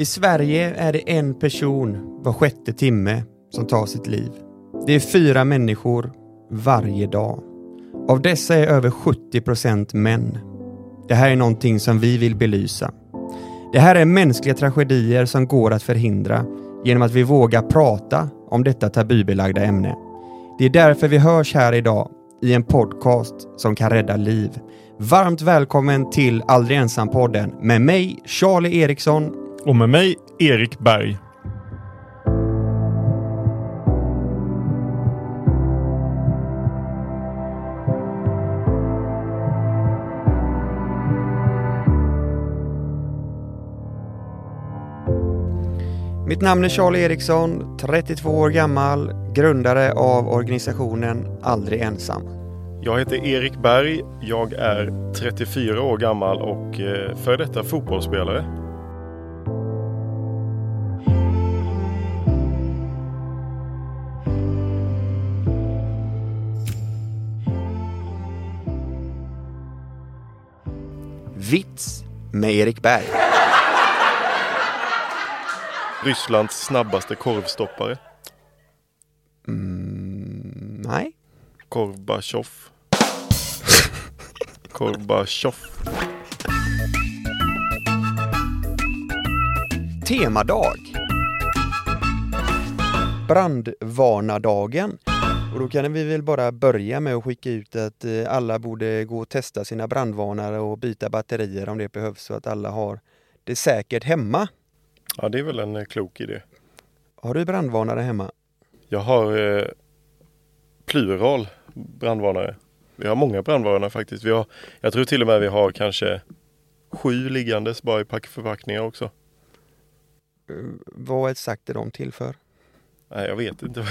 I Sverige är det en person var sjätte timme som tar sitt liv. Det är fyra människor varje dag. Av dessa är över 70 procent män. Det här är någonting som vi vill belysa. Det här är mänskliga tragedier som går att förhindra genom att vi vågar prata om detta tabubelagda ämne. Det är därför vi hörs här idag i en podcast som kan rädda liv. Varmt välkommen till Aldrig ensam-podden med mig, Charlie Eriksson. Och med mig, Erik Berg. Mitt namn är Charlie Eriksson, 32 år gammal, grundare av organisationen Aldrig ensam. Jag heter Erik Berg. Jag är 34 år gammal och eh, före detta fotbollsspelare. Vits med Erik Berg. Rysslands snabbaste korvstoppare. Mm, nej. Korvbachov. Korvbachov. Temadag. Brandvarnardagen. Och då kan vi väl bara börja med att skicka ut att eh, alla borde gå och testa sina brandvarnare och byta batterier om det behövs så att alla har det säkert hemma. Ja, det är väl en eh, klok idé. Har du brandvarnare hemma? Jag har eh, plural brandvarnare. Vi har många brandvarnare faktiskt. Vi har, jag tror till och med vi har kanske sju liggandes bara i pack- förpackningar också. Eh, Vad exakt är de till för? Nej, jag vet inte.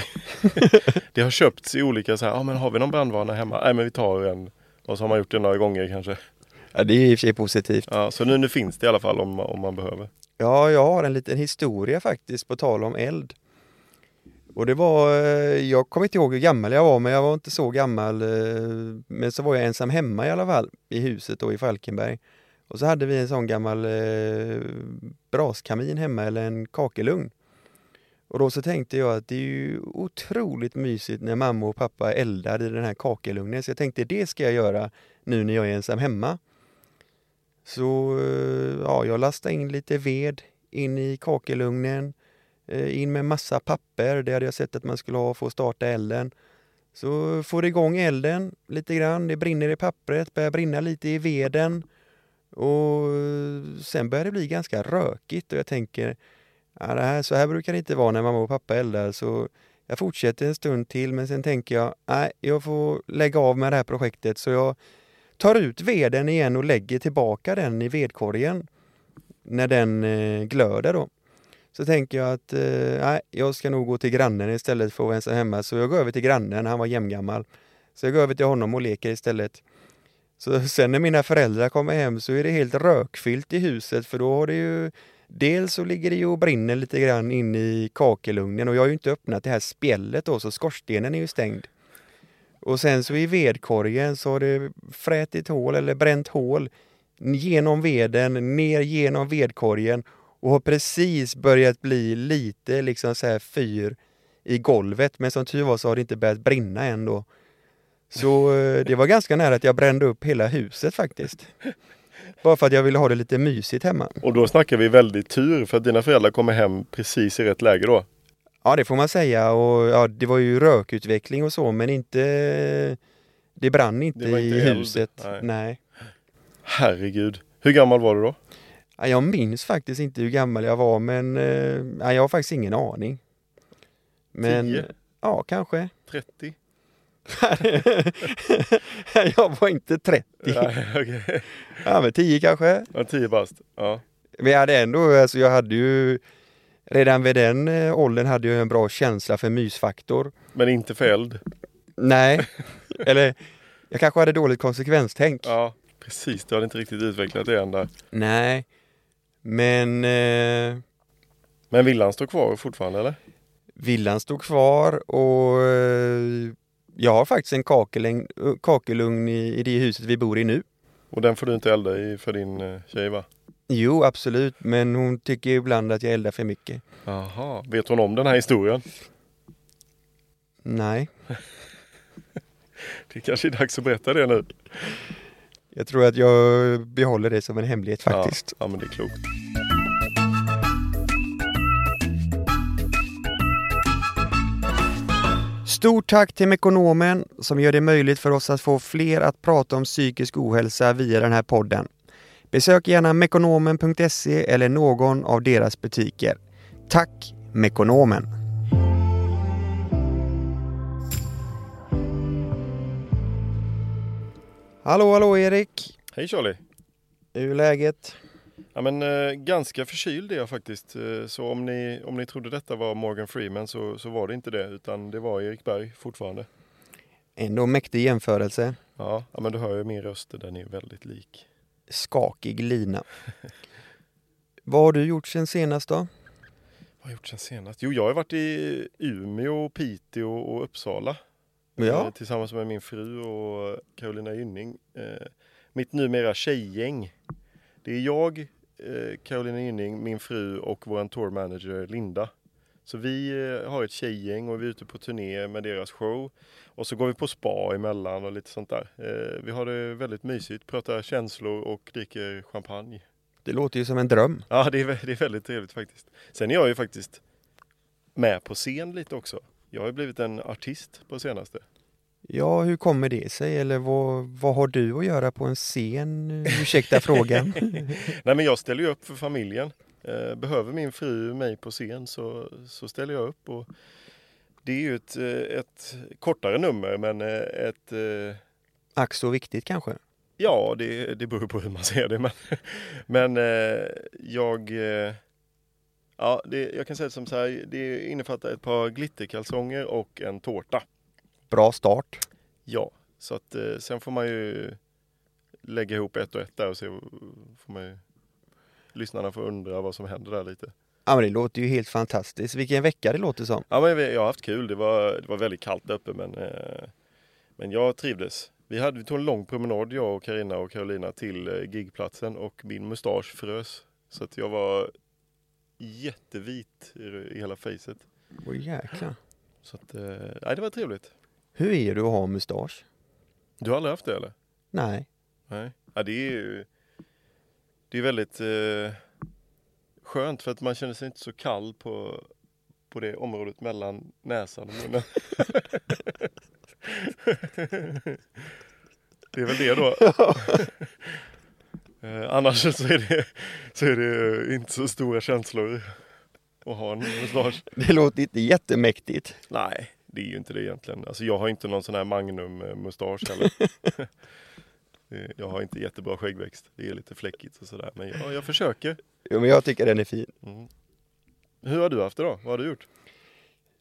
det har köpts i olika så här, ja men har vi någon brandvarnare hemma? Nej men vi tar en. Och så har man gjort det några gånger kanske. Ja, det är i och för sig positivt. Ja, så nu, nu finns det i alla fall om, om man behöver. Ja, jag har en liten historia faktiskt på tal om eld. Och det var, eh, jag kommer inte ihåg hur gammal jag var, men jag var inte så gammal. eh, Men så var jag ensam hemma i alla fall, i huset då i Falkenberg. Och så hade vi en sån gammal eh, braskamin hemma, eller en kakelugn. Och då så tänkte jag att det är ju otroligt mysigt när mamma och pappa eldar i den här kakelugnen. Så jag tänkte det ska jag göra nu när jag är ensam hemma. Så eh, ja, jag lastade in lite ved in i kakelugnen, eh, in med massa papper, det hade jag sett att man skulle ha för att starta elden. Så får det igång elden lite grann, det brinner i pappret, börjar brinna lite i veden och eh, sen börjar det bli ganska rökigt och jag tänker ja, det här, så här brukar det inte vara när mamma och pappa eldar så jag fortsätter en stund till men sen tänker jag nej, jag får lägga av med det här projektet så jag tar ut veden igen och lägger tillbaka den i vedkorgen när den eh, glöder då. Så tänker jag att eh, nej, jag ska nog gå till grannen istället för att vara ensam hemma. Så jag går över till grannen, han var jämngammal. Så jag går över till honom och leker istället. Så sen när mina föräldrar kommer hem så är det helt rökfyllt i huset för då har det ju Dels så ligger det ju och brinner lite grann in i kakelugnen och jag har ju inte öppnat det här spjället då så skorstenen är ju stängd. Och sen så i vedkorgen så har det frätit hål eller bränt hål genom veden, ner genom vedkorgen och har precis börjat bli lite liksom så här fyr i golvet. Men som tur var så har det inte börjat brinna än då. Så eh, det var ganska nära att jag brände upp hela huset faktiskt. Bara för att jag ville ha det lite mysigt hemma. Och då snackar vi väldigt tur för att dina föräldrar kommer hem precis i rätt läge då. Ja, det får man säga. Och ja, det var ju rökutveckling och så, men inte... Det brann inte, Det inte i eld. huset. Nej. Nej. Herregud. Hur gammal var du då? Ja, jag minns faktiskt inte hur gammal jag var, men eh, ja, jag har faktiskt ingen aning. Men Tio? ja, kanske. 30? jag var inte 30. Nej, okej. Ja, men 10 kanske. Ja, 10 bast. Ja. Men jag hade ändå, alltså jag hade ju Redan vid den eh, åldern hade jag en bra känsla för mysfaktor. Men inte för eld. Nej, eller jag kanske hade dåligt konsekvenstänk. Ja, precis. Du hade inte riktigt utvecklat det än där. Nej, men eh, Men villan står kvar fortfarande eller? villan stod kvar och eh, jag har faktiskt en kakelugn, kakelugn i, i det huset vi bor i nu. Och den får du inte elda i för din eh, tjej va? Jo, absolut, men hon tycker ibland att jag eldar för mycket. Jaha, vet hon om den här historien? Nej, Det kanske är dags att berätta det nu. jag tror att jag behåller det som en hemlighet faktiskt. Ja, ja men det är klokt. Stort tack till Mekonomen som gör det möjligt för oss att få fler att prata om psykisk ohälsa via den här podden. Besök gärna mekonomen.se eller någon av deras butiker. Tack Mekonomen! Hallå, hallå Erik! Hej Charlie! Hur är läget? Ja men eh, ganska förkyld är jag faktiskt. Eh, så om ni, om ni trodde detta var Morgan Freeman så, så var det inte det utan det var Erik Berg fortfarande. Ändå mäktig jämförelse. Ja, ja men du hör ju min röst, den är väldigt lik. Skakig lina. Vad har du gjort sen senast då? Vad har jag gjort sen senast? Jo, jag har varit i Umeå, Piteå och Uppsala. Ja. Eh, Tillsammans med min fru och Carolina Gynning. Eh, Mitt numera tjejgäng. Det är jag, eh, Carolina Gynning, min fru och vår tour manager Linda. Så vi eh, har ett tjejgäng och vi är ute på turné med deras show. Och så går vi på spa emellan och lite sånt där. Eh, Vi har det väldigt mysigt, pratar känslor och dricker champagne. Det låter ju som en dröm. Ja, det är, det är väldigt trevligt faktiskt. Sen är jag ju faktiskt med på scen lite också. Jag har ju blivit en artist på senaste. Ja, hur kommer det sig? Eller vad, vad har du att göra på en scen? Ursäkta frågan. Nej men jag ställer ju upp för familjen. Eh, Behöver min fru mig på scen så, så ställer jag upp. Och det är ju ett, eh, ett kortare nummer men eh, ett Ack så viktigt kanske? Ja, det, det beror på hur man ser det. Men, men jag, ja, det, jag kan säga som så här. Det innefattar ett par glitterkalsonger och en tårta. Bra start. Ja, så att eh, sen får man ju lägga ihop ett och ett där och se. Får man ju, lyssnarna får undra vad som händer där lite. Ja, men det låter ju helt fantastiskt. Vilken vecka det låter som. Ja, men jag har haft kul. Det var, det var väldigt kallt där uppe men, eh, men jag trivdes. Vi, hade, vi tog en lång promenad jag och Karina och Carolina till eh, gigplatsen och min mustasch frös. Så att jag var jättevit i, hela facet. Åh jäklar. Så att, nej, det var trevligt. Hur är det att ha mustasch? Du har aldrig haft det eller? Nej. Nej. Ja, det är ju det är väldigt eh, skönt för att man känner sig inte så kall på, på det området mellan näsan och munnen. det är väl det då. eh, annars så är, det, så är det inte så stora känslor att ha en mustasch. Det låter inte jättemäktigt. Nej, det är ju inte det egentligen. Alltså jag har inte någon sån här Magnum-mustasch heller. Det- jag har inte jättebra skäggväxt. Det är lite fläckigt och sådär. Men ja, jag försöker. Jo, men jag tycker den är fin. Mm. Hur har du haft det då? Vad har du gjort?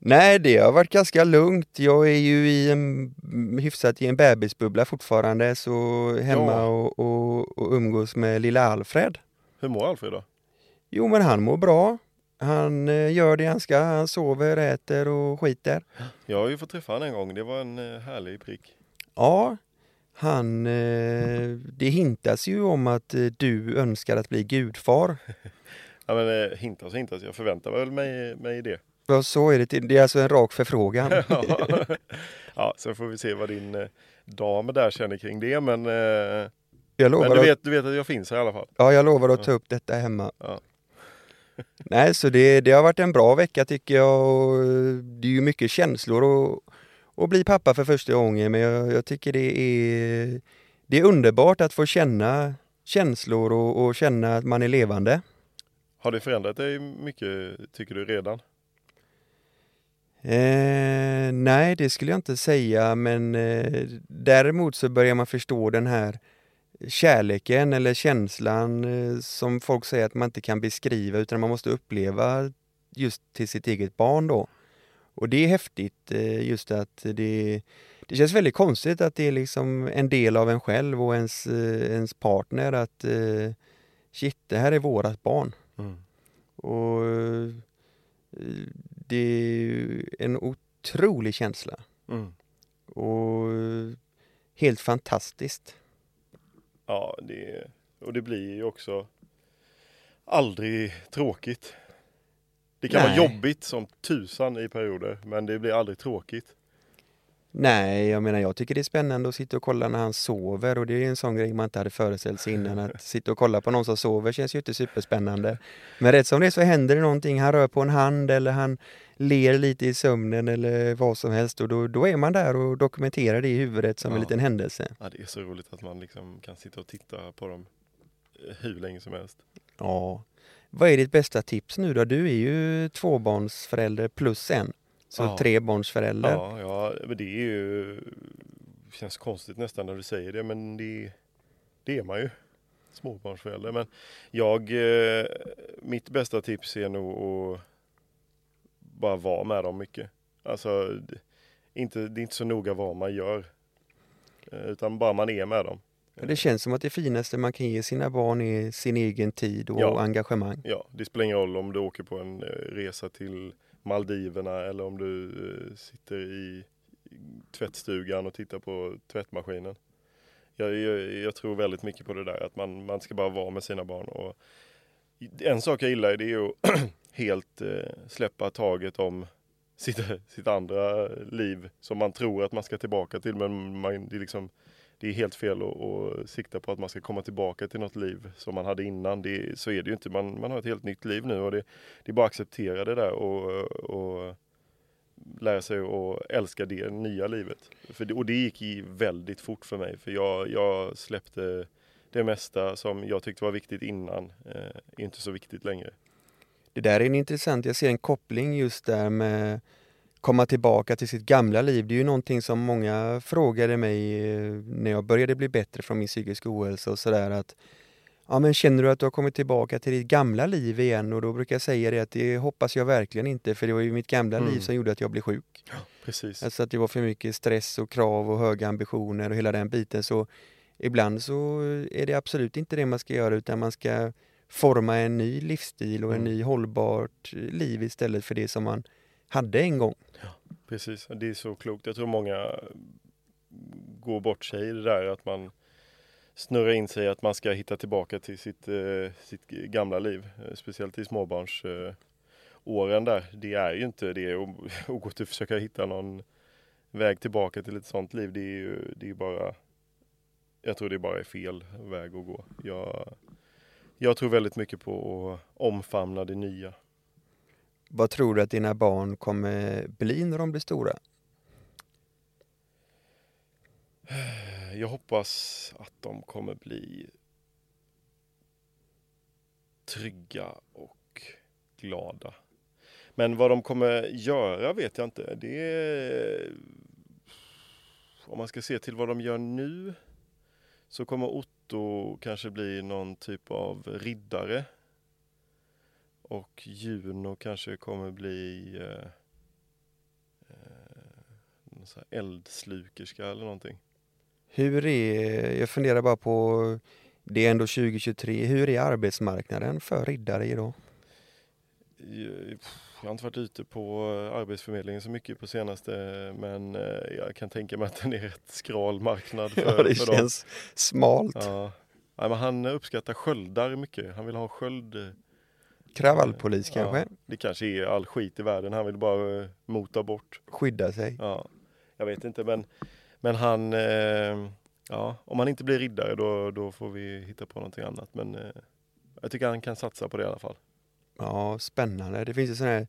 Nej, det har varit ganska lugnt. Jag är ju i en, hyfsat i en bebisbubbla fortfarande, så hemma Ja. och, och, och umgås med lilla Alfred. Hur mår Alfred då? Jo, men han mår bra. Han eh, gör det han ska. Han sover, äter och skiter. Jag har ju fått träffa honom en gång. Det var en eh, härlig prick. Ja, han... Eh, det hintas ju om att du önskar att bli gudfar. Ja, men hintas hintas. Jag förväntar väl mig, mig det. Ja, så är det. Det är alltså en rak förfrågan. ja. ja, sen får vi se vad din dam där känner kring det. Men, Jag men lovar, du, att, vet, du vet att jag finns här i alla fall. ja, jag lovar att ta upp detta hemma. Ja. Nej, så det, det har varit en bra vecka tycker jag. Och eh, det är ju mycket känslor och, och bli pappa för första gången. Men jag, jag tycker det är, det är underbart att få känna känslor och, och känna att man är levande. Har det förändrat dig mycket, tycker du redan? Eh, nej, det skulle jag inte säga, men eh, däremot så börjar man förstå den här kärleken eller känslan eh, som folk säger att man inte kan beskriva utan man måste uppleva just till sitt eget barn då. Och det är häftigt eh, just att det, det känns väldigt konstigt att det är liksom en del av en själv och ens, eh, ens partner att shit, det här är vårat barn. Mm. Och det är en otrolig känsla Mm. och helt fantastiskt. Ja, det, och det blir ju också aldrig tråkigt. Det kan Nej. vara jobbigt som tusan i perioder, men det blir aldrig tråkigt. Nej, jag menar jag tycker det är spännande att sitta och kolla när han sover och det är en sån grej man inte hade föreställt sig innan att sitta och kolla på någon som sover känns ju inte superspännande. Men rätt som det är så händer det någonting, han rör på en hand eller han ler lite i sömnen eller vad som helst och då, då är man där och dokumenterar det i huvudet som en Ja. liten händelse. Ja, det är så roligt att man liksom kan sitta och titta på dem eh, hur länge som helst. Ja. Vad är ditt bästa tips nu då? Du är ju tvåbarnsförälder plus en. Så Ja. trebarnsförälder. Ja, ja, men det är ju... känns konstigt nästan när du säger det, men det, det är man ju. Småbarnsförälder. Men jag... eh, Mitt bästa tips är nog att bara vara med dem mycket. Alltså, inte, det är inte så noga vad man gör. eh, Utan bara man är med dem. Det känns som att det finaste man kan ge sina barn är sin egen tid och Ja. engagemang. Ja, det spelar ingen roll om du åker på en eh, resa till Maldiverna eller om du eh, sitter i tvättstugan och tittar på tvättmaskinen. Jag, jag, jag tror väldigt mycket på det där att man, man ska bara vara med sina barn. Och en sak jag gillar det är ju att helt eh, släppa taget om sitt, sitt andra liv som man tror att man ska tillbaka till men man, det, är liksom, det är helt fel att, att sikta på att man ska komma tillbaka till något liv som man hade innan. Det, så är det ju inte. Man, man har ett helt nytt liv nu och det, det är bara att acceptera det där och, och lära sig att älska det nya livet. För det, och det gick väldigt fort för mig för jag, jag släppte det mesta som jag tyckte var viktigt innan eh, är inte så viktigt längre. Det där är en intressant, jag ser en koppling just där med komma tillbaka till sitt gamla liv. Det är ju någonting som många frågade mig eh, när jag började bli bättre från min psykiska ohälsa och sådär att Ja men känner du att du har kommit tillbaka till ditt gamla liv igen? Och då brukar jag säga det att det hoppas jag verkligen inte för det var ju mitt gamla Mm. liv som gjorde att jag blev sjuk. Precis. Alltså att det var för mycket stress och krav och höga ambitioner och hela den biten så ibland så är det absolut inte det man ska göra utan man ska forma en ny livsstil och en Mm. ny hållbart liv istället för det som man hade en gång. Precis, det är så klokt. Jag tror många går bort sig i det där att man snurrar in sig att man ska hitta tillbaka till sitt, eh, sitt gamla liv. Eh, Speciellt i småbarns eh, åren där. Det är ju inte det att gå till att försöka hitta någon väg tillbaka till ett sånt liv. Det är ju det är bara jag tror det bara är fel väg att gå. Jag, jag tror väldigt mycket på att omfamna det nya. Vad tror du att dina barn kommer bli när de blir stora? Jag hoppas att de kommer bli trygga och glada. Men vad de kommer göra vet jag inte. Det är... Om man ska se till vad de gör nu så kommer Otto kanske bli någon typ av riddare. Och Juno kanske kommer bli eh, eh, någon sån här eldslukerska eller någonting. Hur är, jag funderar bara på, det är ändå 2023, hur är arbetsmarknaden för riddare idag? Jag jag har inte varit ute på Arbetsförmedlingen så mycket på senaste men eh, jag kan tänka mig att den är rätt skral marknad för, Ja, det för dem. känns smalt. Ja. Nej, men han uppskattar sköldar mycket. Han vill ha sköld. eh, Kravallpolis kanske? Ja, det kanske är all skit i världen. Han vill bara eh, mota bort. Skydda sig. Ja, jag vet inte men, men han, eh, ja, om han inte blir riddare då, då får vi hitta på någonting annat. Men eh, jag tycker han kan satsa på det i alla fall. Ja, spännande. Det finns ju sådana här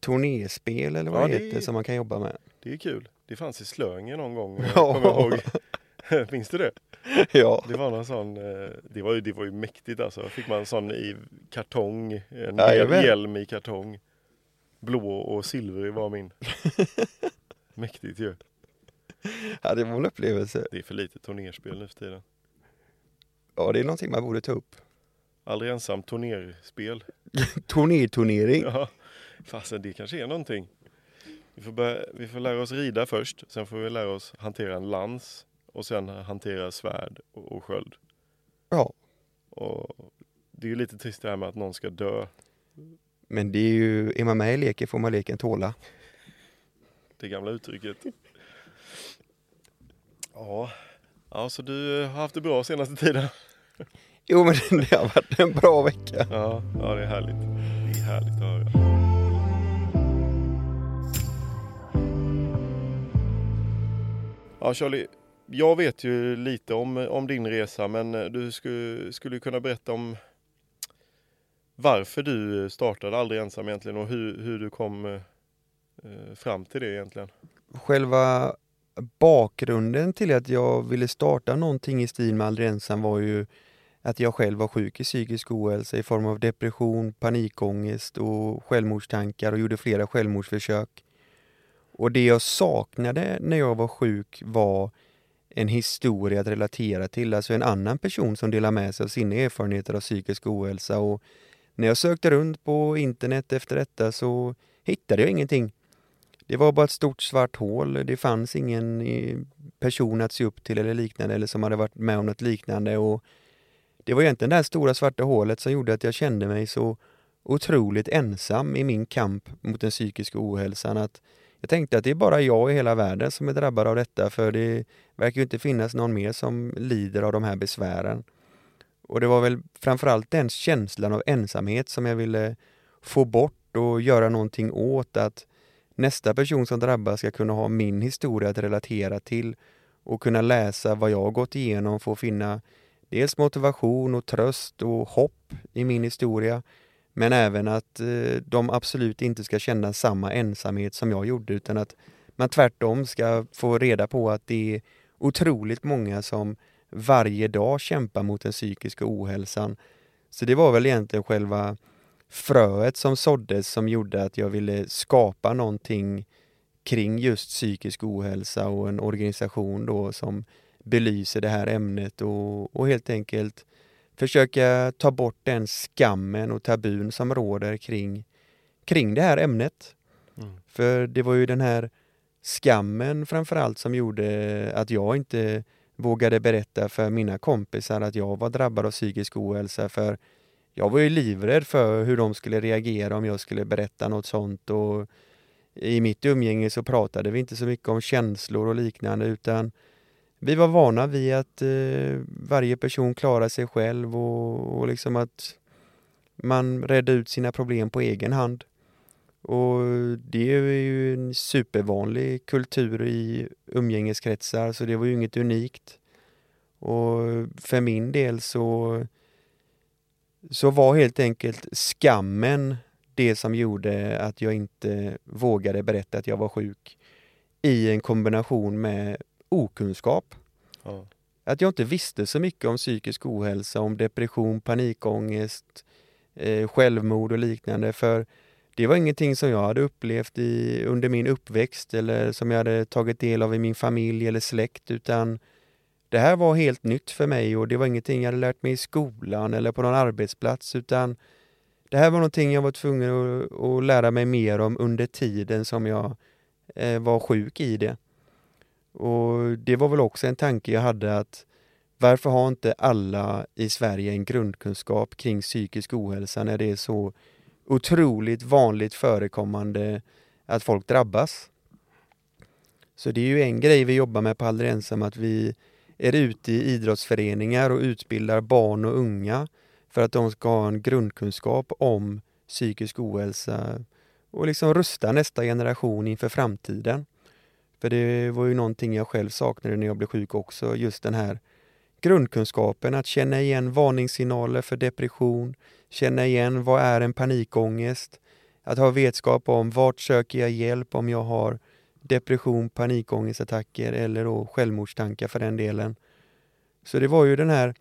turnéspel eller vad Ja, det heter som man kan jobba med. Det är kul. Det fanns i Slöinge någon gång. eh, Ja. Kommer jag ihåg. Minns du det? ja. Det var någon sån, eh, det var ju, det var ju mäktigt alltså. Fick man en sån i kartong, en Jajamän. hjälm i kartong. Blå och silvrig var min. Mäktigt ju. ja, det var en upplevelse. Det är för lite turnerspel nu för tiden. Ja, det är någonting man borde ta upp. Aldrig ensam turnerspel. Turnerturnering. Ja, fasen det kanske är någonting. Vi får, börja, vi får lära oss rida först, sen får vi lära oss hantera en lans och sen hantera svärd och, och sköld. Ja, Och det är ju lite trist det här med att någon ska dö. men det är ju, är man med i leken får man leken tåla. Det gamla uttrycket. Ja, ja så du har haft det bra senaste tiden? Jo men det har varit en bra vecka. Ja, ja det är härligt. Det är härligt att höra. Ja Charlie, jag vet ju lite om, om din resa men du skulle, skulle kunna berätta om varför du startade Aldrig ensam egentligen och hur, hur du kom eh, fram till det egentligen. Själva bakgrunden till att jag ville starta någonting i stil med Aldrig ensam var ju att jag själv var sjuk i psykisk ohälsa i form av depression, panikångest och självmordstankar och gjorde flera självmordsförsök. Och det jag saknade när jag var sjuk var en historia att relatera till, alltså en annan person som delar med sig av sina erfarenheter av psykisk ohälsa. Och när jag sökte runt på internet efter detta så hittade jag ingenting. Det var bara ett stort svart hål. Det fanns ingen eh, person att se upp till eller liknande eller som hade varit med om något liknande. Och det var egentligen det här stora svarta hålet som gjorde att jag kände mig så otroligt ensam i min kamp mot den psykiska ohälsan att jag tänkte att det är bara jag i hela världen som är drabbad av detta för det verkar ju inte finnas någon mer som lider av de här besvären. Och det var väl framförallt den känslan av ensamhet som jag ville få bort och göra någonting åt att nästa person som drabbas ska kunna ha min historia att relatera till och kunna läsa vad jag har gått igenom för att finna dels motivation och tröst och hopp i min historia men även att eh, de absolut inte ska känna samma ensamhet som jag gjorde utan att man tvärtom ska få reda på att det är otroligt många som varje dag kämpar mot den psykiska ohälsan. Så det var väl egentligen själva fröet som såddes som gjorde att jag ville skapa någonting kring just psykisk ohälsa och en organisation då som belyser det här ämnet och, och helt enkelt försöka ta bort den skammen och tabun som råder kring, kring det här ämnet. Mm. För det var ju den här skammen framförallt som gjorde att jag inte vågade berätta för mina kompisar att jag var drabbad av psykisk ohälsa för jag var ju livrädd för hur de skulle reagera om jag skulle berätta något sånt och i mitt umgänge så pratade vi inte så mycket om känslor och liknande utan vi var vana vid att eh, varje person klarar sig själv och, och liksom att man redde ut sina problem på egen hand. Och det är ju en supervanlig kultur i umgängeskretsar så det var ju inget unikt. Och för min del så, så var helt enkelt skammen det som gjorde att jag inte vågade berätta att jag var sjuk i en kombination med okunskap. Ja. Att jag inte visste så mycket om psykisk ohälsa, om depression, panikångest, eh, självmord och liknande. För det var ingenting som jag hade upplevt i, under min uppväxt eller som jag hade tagit del av i min familj eller släkt utan det här var helt nytt för mig och det var ingenting jag hade lärt mig i skolan eller på någon arbetsplats utan det här var någonting jag var tvungen att, att lära mig mer om under tiden som jag eh, var sjuk i det. Och det var väl också en tanke jag hade att varför har inte alla i Sverige en grundkunskap kring psykisk ohälsa när det är så otroligt vanligt förekommande att folk drabbas? Så det är ju en grej vi jobbar med på Aldrig ensam, att vi är ute i idrottsföreningar och utbildar barn och unga för att de ska ha en grundkunskap om psykisk ohälsa och liksom rusta nästa generation inför framtiden. För det var ju någonting jag själv saknade när jag blev sjuk också, just den här grundkunskapen, att känna igen varningssignaler för depression, känna igen vad är en panikångest, att ha vetskap om vart söker jag hjälp om jag har depression, panikångestattacker eller då självmordstankar för den delen. Så det var ju den här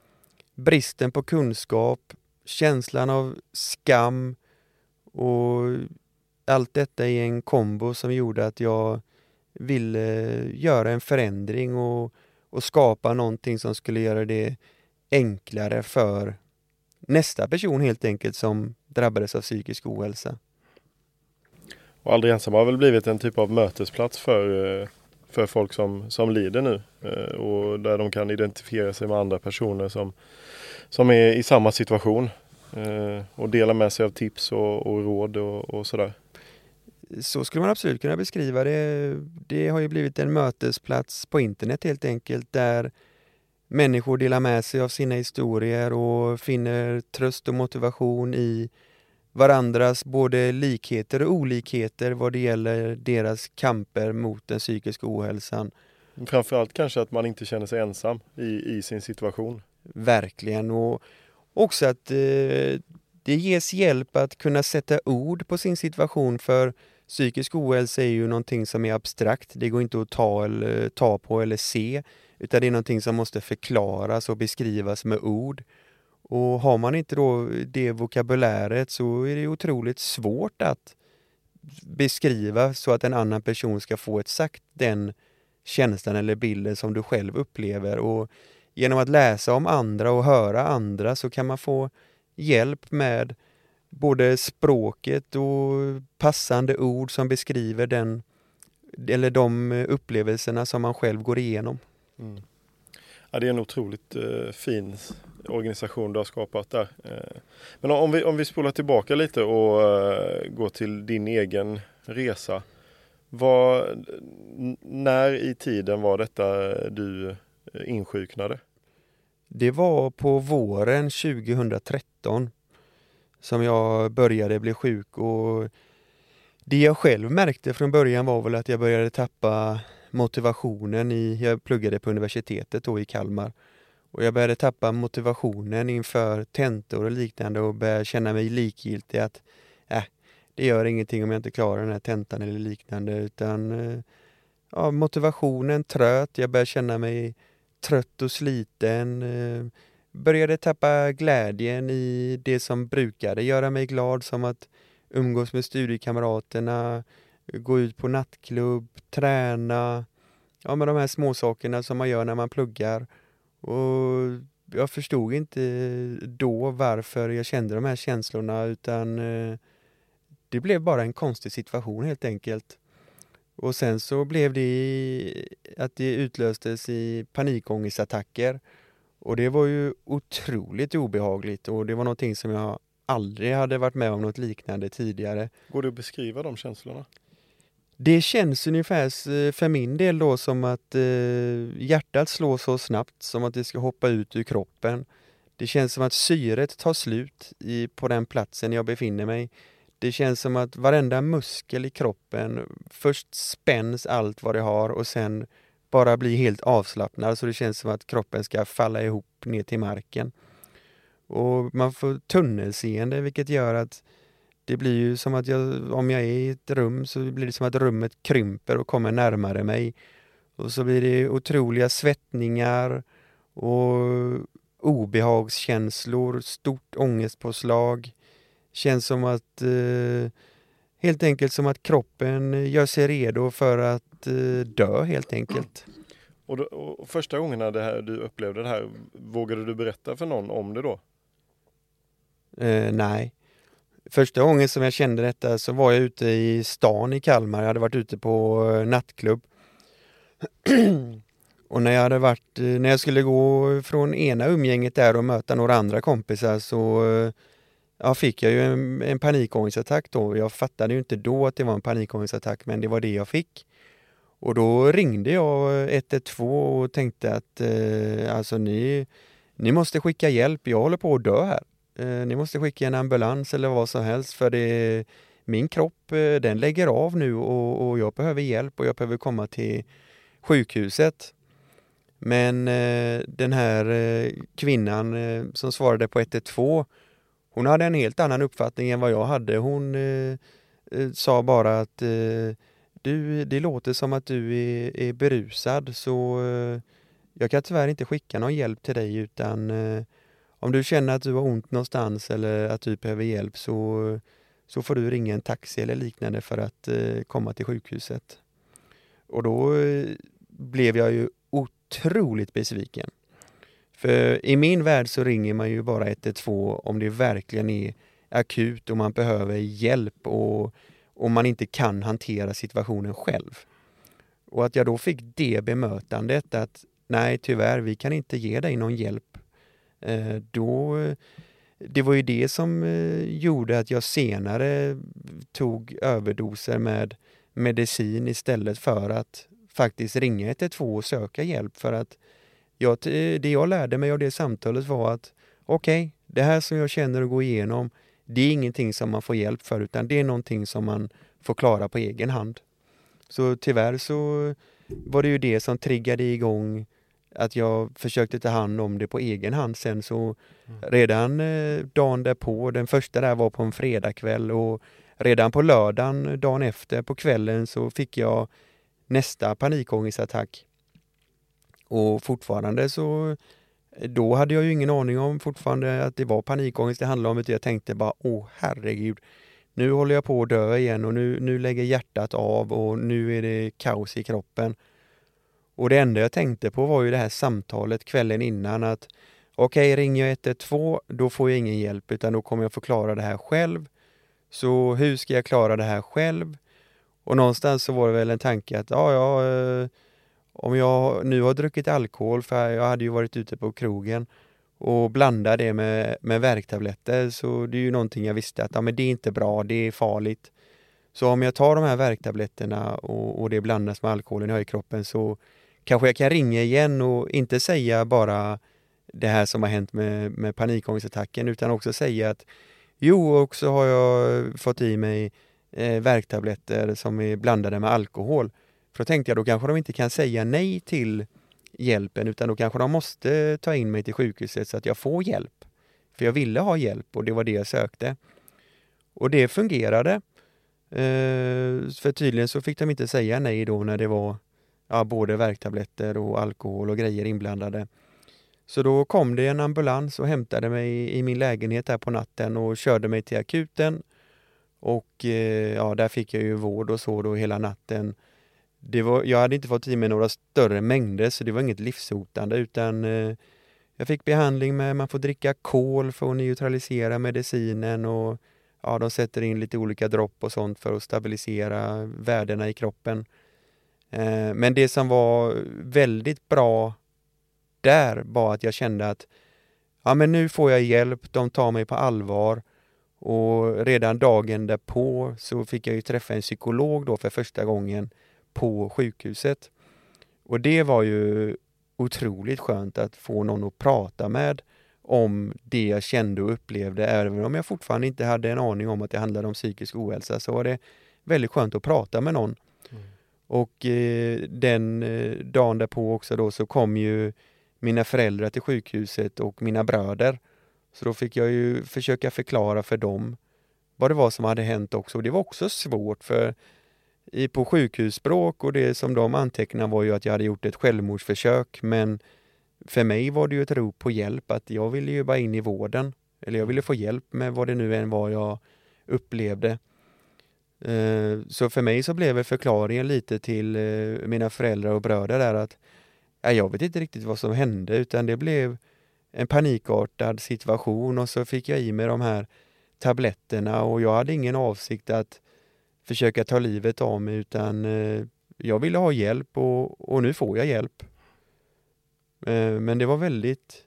bristen på kunskap, känslan av skam och allt detta i en kombo som gjorde att jag vill eh, göra en förändring och, och skapa någonting som skulle göra det enklare för nästa person helt enkelt som drabbades av psykisk ohälsa. Och Aldrig ensam har väl blivit en typ av mötesplats för, eh, för folk som, som lider nu eh, och där de kan identifiera sig med andra personer som, som är i samma situation och dela med sig av tips och, och råd och, och sådär. Så skulle man absolut kunna beskriva det. Det har ju blivit en mötesplats på internet helt enkelt där människor delar med sig av sina historier och finner tröst och motivation i varandras både likheter och olikheter vad det gäller deras kamper mot den psykiska ohälsan. Framförallt kanske att man inte känner sig ensam i, i sin situation. Verkligen och också att eh, det ges hjälp att kunna sätta ord på sin situation för psykisk ohälsa är ju någonting som är abstrakt. Det går inte att ta, eller, ta på eller se utan det är någonting som måste förklaras och beskrivas med ord. Och har man inte då det vokabuläret så är det otroligt svårt att beskriva så att en annan person ska få exakt den känslan eller bilden som du själv upplever. Och genom att läsa om andra och höra andra så kan man få hjälp med både språket och passande ord som beskriver den eller de upplevelserna som man själv går igenom. Mm. Ja, det är en otroligt eh, fin organisation du har skapat där. Eh, men om vi, om vi spolar tillbaka lite och eh, går till din egen resa. Vad, när i tiden var detta du insjuknade? Det var på våren 2013 som jag började bli sjuk och det jag själv märkte från början var väl att jag började tappa motivationen i, jag pluggade på universitetet då i Kalmar och jag började tappa motivationen inför tentor och liknande och började känna mig likgiltig att äh, det gör ingenting om jag inte klarar den här tentan eller liknande utan eh, ja, motivationen tröt, jag började känna mig trött och sliten. Eh, Började tappa glädjen i det som brukade göra mig glad som att umgås med studiekamraterna, gå ut på nattklubb, träna, ja med de här småsakerna som man gör när man pluggar. Och jag förstod inte då varför jag kände de här känslorna utan eh, det blev bara en konstig situation helt enkelt. Och sen så blev det att det utlöstes i panikångestattacker. Och det var ju otroligt obehagligt och det var någonting som jag aldrig hade varit med om något liknande tidigare. Går det att beskriva de känslorna? Det känns ungefär för min del då som att eh, hjärtat slår så snabbt som att det ska hoppa ut ur kroppen. Det känns som att syret tar slut i, på den platsen jag befinner mig. Det känns som att varenda muskel i kroppen, först spänns allt vad det har och sen bara bli helt avslappnad så det känns som att kroppen ska falla ihop ner till marken. Och man får tunnelseende vilket gör att det blir ju som att jag, om jag är i ett rum så blir det som att rummet krymper och kommer närmare mig. Och så blir det otroliga svettningar och obehagskänslor, stort ångestpåslag. Känns som att eh, helt enkelt som att kroppen gör sig redo för att eh, dö helt enkelt. Och, då, och första gångerna det här, du upplevde det här, vågade du berätta för någon om det då? Eh, nej. Första gången som jag kände detta så var jag ute i stan i Kalmar. Jag hade varit ute på eh, nattklubb. och när jag hade varit, eh, när jag skulle gå från ena umgänget där och möta några andra kompisar så eh, ja, fick jag ju en, en panikångestattack då. Jag fattade ju inte då att det var en panikångestattack men det var det jag fick. Och då ringde jag 112 och tänkte att eh, alltså ni, ni måste skicka hjälp, jag håller på att dö här. Eh, ni måste skicka en ambulans eller vad som helst för det, min kropp eh, den lägger av nu och, och, jag behöver hjälp och jag behöver komma till sjukhuset. Men eh, den här eh, kvinnan eh, som svarade på 112 hon hade en helt annan uppfattning än vad jag hade. Hon eh, eh sa bara att eh, du, det låter som att du är, är berusad så eh, jag kan tyvärr inte skicka någon hjälp till dig utan om du känner att du har ont någonstans eller att du behöver hjälp så, så får du ringa en taxi eller liknande för att eh, komma till sjukhuset. Och då eh, blev jag ju otroligt besviken. För i min värld så ringer man ju bara 112 om det verkligen är akut och man behöver hjälp och och man inte kan hantera situationen själv. Och att jag då fick det bemötandet att nej tyvärr, vi kan inte ge dig någon hjälp Eh, då, det var ju det som eh, gjorde att jag senare tog överdoser med medicin istället för att faktiskt ringa 112 och söka hjälp för att jag, det jag lärde mig av det samtalet var att okej, okay, det här som jag känner och går igenom, det är ingenting som man får hjälp för utan det är någonting som man får klara på egen hand. Så tyvärr så var det ju det som triggade igång att jag försökte ta hand om det på egen hand sen så mm. redan eh, dagen därpå, den första där var på en fredagkväll och redan på lördagen, dagen efter, på kvällen så fick jag nästa panikångestattack. Och fortfarande så då hade jag ju ingen aning om fortfarande att det var panikångest det handlade om, utan jag tänkte bara åh herregud, nu håller jag på att dö igen och nu, nu lägger hjärtat av och nu är det kaos i kroppen. Och det enda jag tänkte på var ju det här samtalet kvällen innan att okej, okay, ringer jag 112 då får jag ingen hjälp utan då kommer jag få klara det här själv. Så hur ska jag klara det här själv? Och någonstans så var det väl en tanke att ja, ja, eh, om jag nu har druckit alkohol, för jag hade ju varit ute på krogen och blandar det med, med värktabletter så det är ju någonting jag visste att ja, men det är inte bra, det är farligt. Så om jag tar de här värktabletterna och, och det blandas med alkoholen jag har i kroppen så kanske jag kan ringa igen och inte säga bara det här som har hänt med, med panikångestattacken utan också säga att jo, också har jag fått i mig eh, värktabletter som är blandade med alkohol. För då tänkte jag, då kanske de inte kan säga nej till hjälpen utan då kanske de måste ta in mig till sjukhuset så att jag får hjälp. För jag ville ha hjälp och det var det jag sökte. Och det fungerade. Eh, för tydligen så fick de inte säga nej då när det var ja, både värktabletter och alkohol och grejer inblandade. Så då kom det en ambulans och hämtade mig i min lägenhet här på natten och körde mig till akuten. Och eh, ja, där fick jag ju vård och så då hela natten. Det var, jag hade inte fått i mig några större mängder så det var inget livshotande utan eh, jag fick behandling med, man får dricka kol för att neutralisera medicinen och ja, de sätter in lite olika dropp och sånt för att stabilisera värdena i kroppen. Eh, men det som var väldigt bra där var att jag kände att ja, men nu får jag hjälp, de tar mig på allvar och redan dagen därpå så fick jag ju träffa en psykolog då för första gången på sjukhuset. Och det var ju otroligt skönt att få någon att prata med om det jag kände och upplevde. Även om jag fortfarande inte hade en aning om att det handlade om psykisk ohälsa så var det väldigt skönt att prata med någon. Mm. Och eh, den eh, dagen därpå också då så kom ju mina föräldrar till sjukhuset och mina bröder. Så då fick jag ju försöka förklara för dem vad det var som hade hänt också. Och det var också svårt för i, på sjukhusspråk och det som de antecknade var ju att jag hade gjort ett självmordsförsök men för mig var det ju ett rop på hjälp att jag ville ju bara in i vården. Eller jag ville få hjälp med vad det nu än var jag upplevde. Eh, så för mig så blev förklaringen lite till eh, mina föräldrar och bröder där att jag vet inte riktigt vad som hände utan det blev en panikartad situation och så fick jag i mig de här tabletterna och jag hade ingen avsikt att försöka ta livet av mig utan eh, jag ville ha hjälp och, och nu får jag hjälp. Eh, men det var väldigt,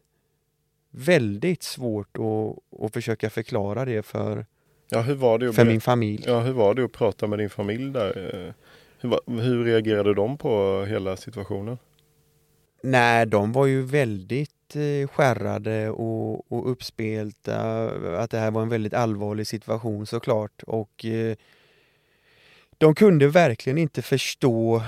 väldigt svårt att, att försöka förklara det för, ja, hur var det för min familj. Ja, hur var det att prata med din familj där? Eh, hur, hur reagerade de på hela situationen? Nej, de var ju väldigt skärrade och, och uppspelta, att det här var en väldigt allvarlig situation såklart och de kunde verkligen inte förstå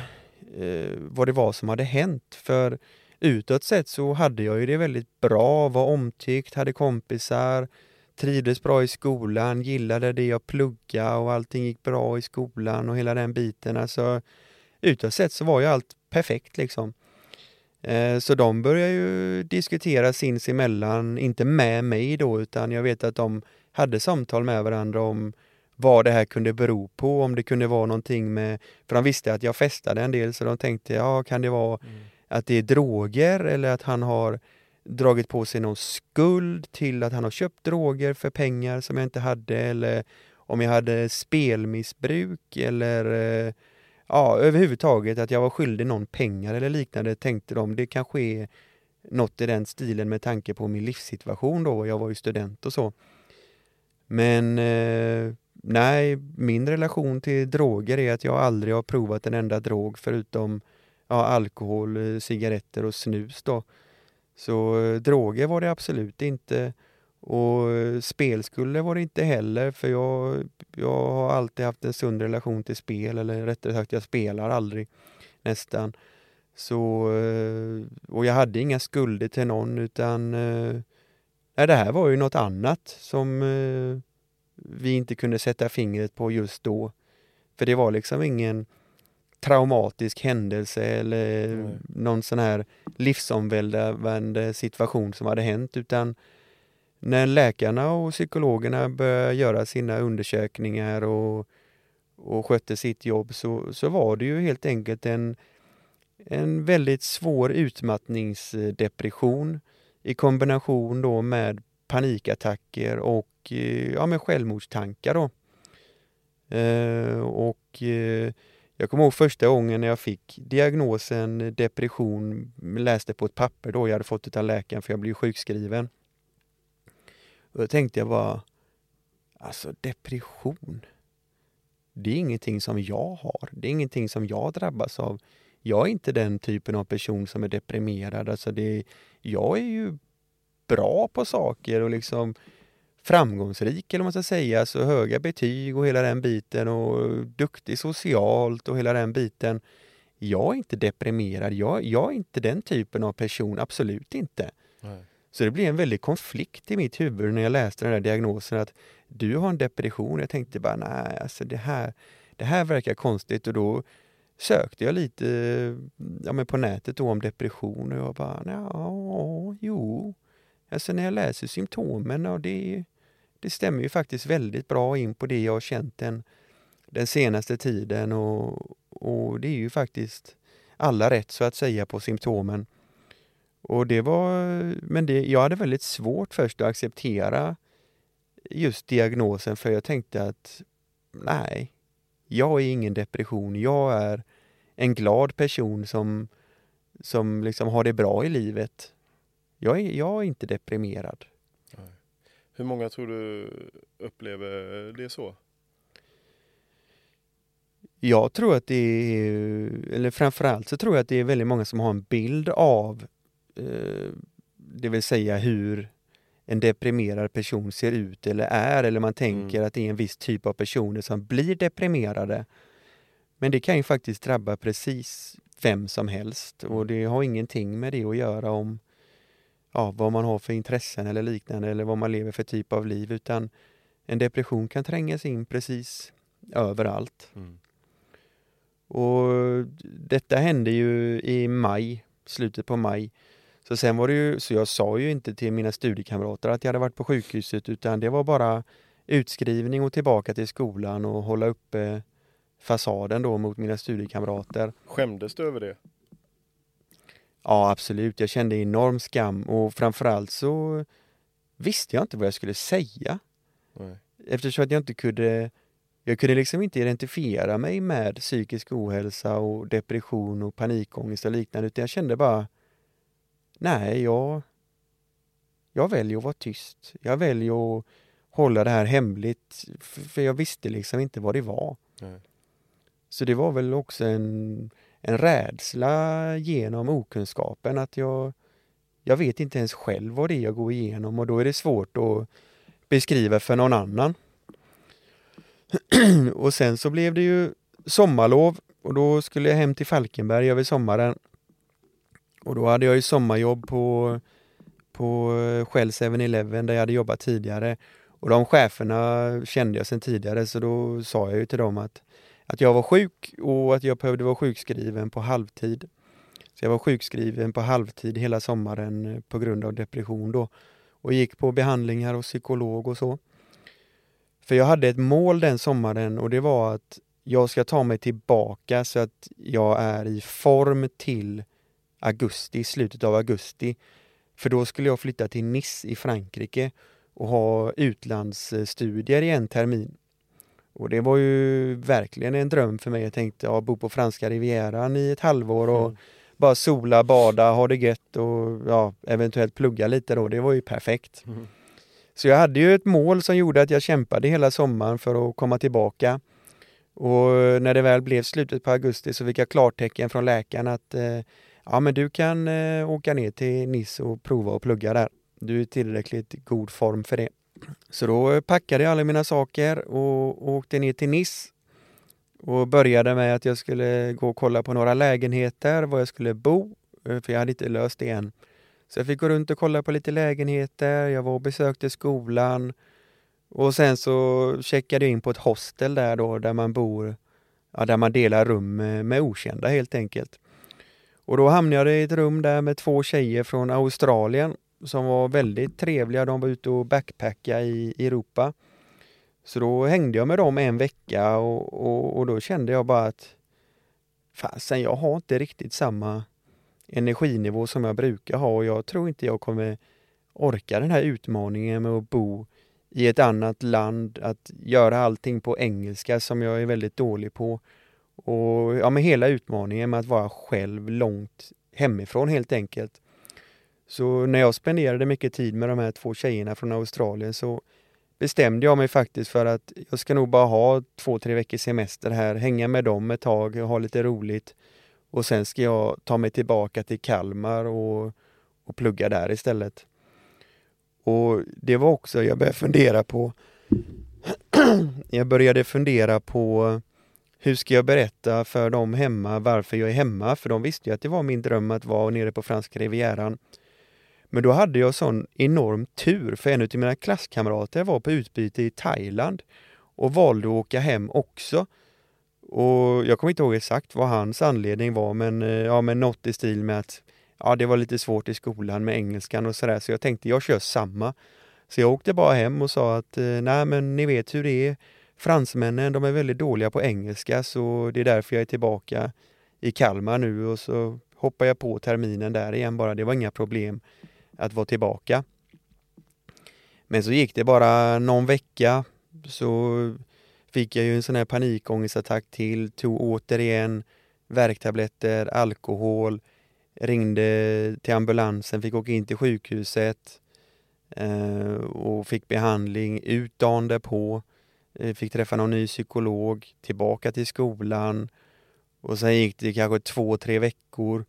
eh, vad det var som hade hänt. För utåt sett så hade jag ju det väldigt bra, var omtyckt, hade kompisar, trivdes bra i skolan, gillade det jag pluggade och allting gick bra i skolan och hela den biten. Alltså, utåt sett så var ju allt perfekt liksom. Eh, så de började ju diskutera sinsemellan, inte med mig då, utan jag vet att de hade samtal med varandra om vad det här kunde bero på, om det kunde vara någonting med, för de visste att jag festade en del så de tänkte, ja kan det vara mm. att det är droger eller att han har dragit på sig någon skuld till att han har köpt droger för pengar som jag inte hade eller om jag hade spelmissbruk eller eh, ja, överhuvudtaget att jag var skyldig någon pengar eller liknande tänkte de. Det kanske är något i den stilen med tanke på min livssituation då. Jag var ju student och så. Men eh, Nej, min relation till droger är att jag aldrig har provat en enda drog förutom ja, alkohol, eh, cigaretter och snus då. Så eh, droger var det absolut inte och eh, spelskulder var det inte heller för jag, jag har alltid haft en sund relation till spel eller rättare sagt jag spelar aldrig nästan. Så, eh, och jag hade inga skulder till någon utan eh, nej, det här var ju något annat som vi inte kunde sätta fingret på just då. För det var liksom ingen traumatisk händelse eller mm. någon sån här livsomvälvande situation som hade hänt utan när läkarna och psykologerna började göra sina undersökningar och, och skötte sitt jobb så, så var det ju helt enkelt en en väldigt svår utmattningsdepression i kombination då med panikattacker och eh, ja, med självmordstankar. Då. Eh, och eh, jag kommer ihåg första gången när jag fick diagnosen depression, läste på ett papper då jag hade fått av läkaren för jag blev sjukskriven. Och då tänkte jag bara, alltså depression, det är ingenting som jag har, det är ingenting som jag drabbas av jag är inte den typen av person som är deprimerad. Alltså det, jag är ju bra på saker och liksom framgångsrik eller vad man ska säga, så höga betyg och hela den biten och duktig socialt och hela den biten. Jag är inte deprimerad, jag, jag är inte den typen av person, absolut inte. Nej. Så det blev en väldig konflikt i mitt huvud när jag läste den där diagnosen att du har en depression. Jag tänkte bara nej, alltså det här, det här verkar konstigt och då sökte jag lite ja, men på nätet då om depression och jag bara, ja, jo. Alltså när jag läser symptomen och det, det stämmer ju faktiskt väldigt bra in på det jag har känt den, den senaste tiden och, och det är ju faktiskt alla rätt så att säga på symptomen. Och det var, men det, jag hade väldigt svårt först att acceptera just diagnosen för jag tänkte att nej, jag är ingen depression, jag är en glad person som, som liksom har det bra i livet. Jag är, jag är inte deprimerad. Hur många tror du upplever det så? Jag tror att det är, eller framförallt så tror jag att det är väldigt många som har en bild av, eh, det vill säga hur en deprimerad person ser ut eller är, eller man tänker mm. att det är en viss typ av personer som blir deprimerade. Men det kan ju faktiskt drabba precis vem som helst och det har ingenting med det att göra om ja, vad man har för intressen eller liknande eller vad man lever för typ av liv utan en depression kan trängas in precis överallt. Mm. Och detta hände ju i maj, slutet på maj. Så sen var det ju, så jag sa ju inte till mina studiekamrater att jag hade varit på sjukhuset utan det var bara utskrivning och tillbaka till skolan och hålla uppe fasaden då mot mina studiekamrater. Skämdes du över det? Ja, absolut. Jag kände enorm skam och framförallt så visste jag inte vad jag skulle säga. Nej. Eftersom att jag inte kunde jag kunde liksom inte identifiera mig med psykisk ohälsa och depression och panikångest och liknande utan jag kände bara Nej, jag jag väljer att vara tyst. Jag väljer att hålla det här hemligt för jag visste liksom inte vad det var. Nej. Så det var väl också en, en rädsla genom okunskapen att jag, jag vet inte ens själv vad det är jag går igenom och då är det svårt att beskriva för någon annan. och sen så blev det ju sommarlov och då skulle jag hem till Falkenberg över sommaren. Och då hade jag ju sommarjobb på, på Shell 7-Eleven där jag hade jobbat tidigare. Och de cheferna kände jag sedan tidigare så då sa jag ju till dem att att jag var sjuk och att jag behövde vara sjukskriven på halvtid. Så jag var sjukskriven på halvtid hela sommaren eh, på grund av depression då och gick på behandlingar och psykolog och så. För jag hade ett mål den sommaren och det var att jag ska ta mig tillbaka så att jag är i form till augusti, slutet av augusti. För då skulle jag flytta till Nice i Frankrike och ha utlandsstudier i en termin. Och det var ju verkligen en dröm för mig. Jag tänkte ja, bo på franska rivieran i ett halvår och mm. bara sola, bada, ha det gött och ja, eventuellt plugga lite då. Det var ju perfekt. Mm. Så jag hade ju ett mål som gjorde att jag kämpade hela sommaren för att komma tillbaka. Och när det väl blev slutet på augusti så fick jag klartecken från läkaren att, eh, ja men du kan eh, åka ner till Nice och prova och plugga där. Du är i tillräckligt god form för det. Så då packade jag alla mina saker och åkte ner till Nice och började med att jag skulle gå och kolla på några lägenheter, var jag skulle bo, eh, för jag hade inte löst det än. Så jag fick gå runt och kolla på lite lägenheter, jag var och besökte skolan och sen så checkade jag in på ett hostel där då, där man bor, ja, där man delar rum med, med okända helt enkelt. Och då hamnade jag i ett rum där med två tjejer från Australien som var väldigt trevliga. De var ute och backpacka i Europa. Så då hängde jag med dem en vecka och, och, och då kände jag bara att fasen, jag har inte riktigt samma energinivå som jag brukar ha och jag tror inte jag kommer orka den här utmaningen med att bo i ett annat land, att göra allting på engelska som jag är väldigt dålig på. Och ja, med hela utmaningen med att vara själv långt hemifrån helt enkelt. Så när jag spenderade mycket tid med de här två tjejerna från Australien så bestämde jag mig faktiskt för att jag ska nog bara ha två, tre veckors semester här, hänga med dem ett tag, ha lite roligt och sen ska jag ta mig tillbaka till Kalmar och, och plugga där istället. Och det var också, jag började fundera på jag började fundera på hur ska jag berätta för dem hemma varför jag är hemma? För de visste ju att det var min dröm att vara nere på franska rivieran. Men då hade jag sån enorm tur för en av mina klasskamrater var på utbyte i Thailand och valde att åka hem också. Och jag kommer inte ihåg exakt vad hans anledning var men, eh, ja, men något i stil med att ja, det var lite svårt i skolan med engelskan och sådär så jag tänkte jag kör samma. Så jag åkte bara hem och sa att eh, nej men ni vet hur det är. Fransmännen de är väldigt dåliga på engelska så det är därför jag är tillbaka i Kalmar nu och så hoppar jag på terminen där igen bara. Det var inga problem att vara tillbaka. Men så gick det bara någon vecka så fick jag ju en sån här panikångestattack till, tog återigen värktabletter, alkohol, ringde till ambulansen, fick åka in till sjukhuset eh, och fick behandling ut dagen därpå. Eh, fick träffa någon ny psykolog, tillbaka till skolan och sen gick det kanske två, tre veckor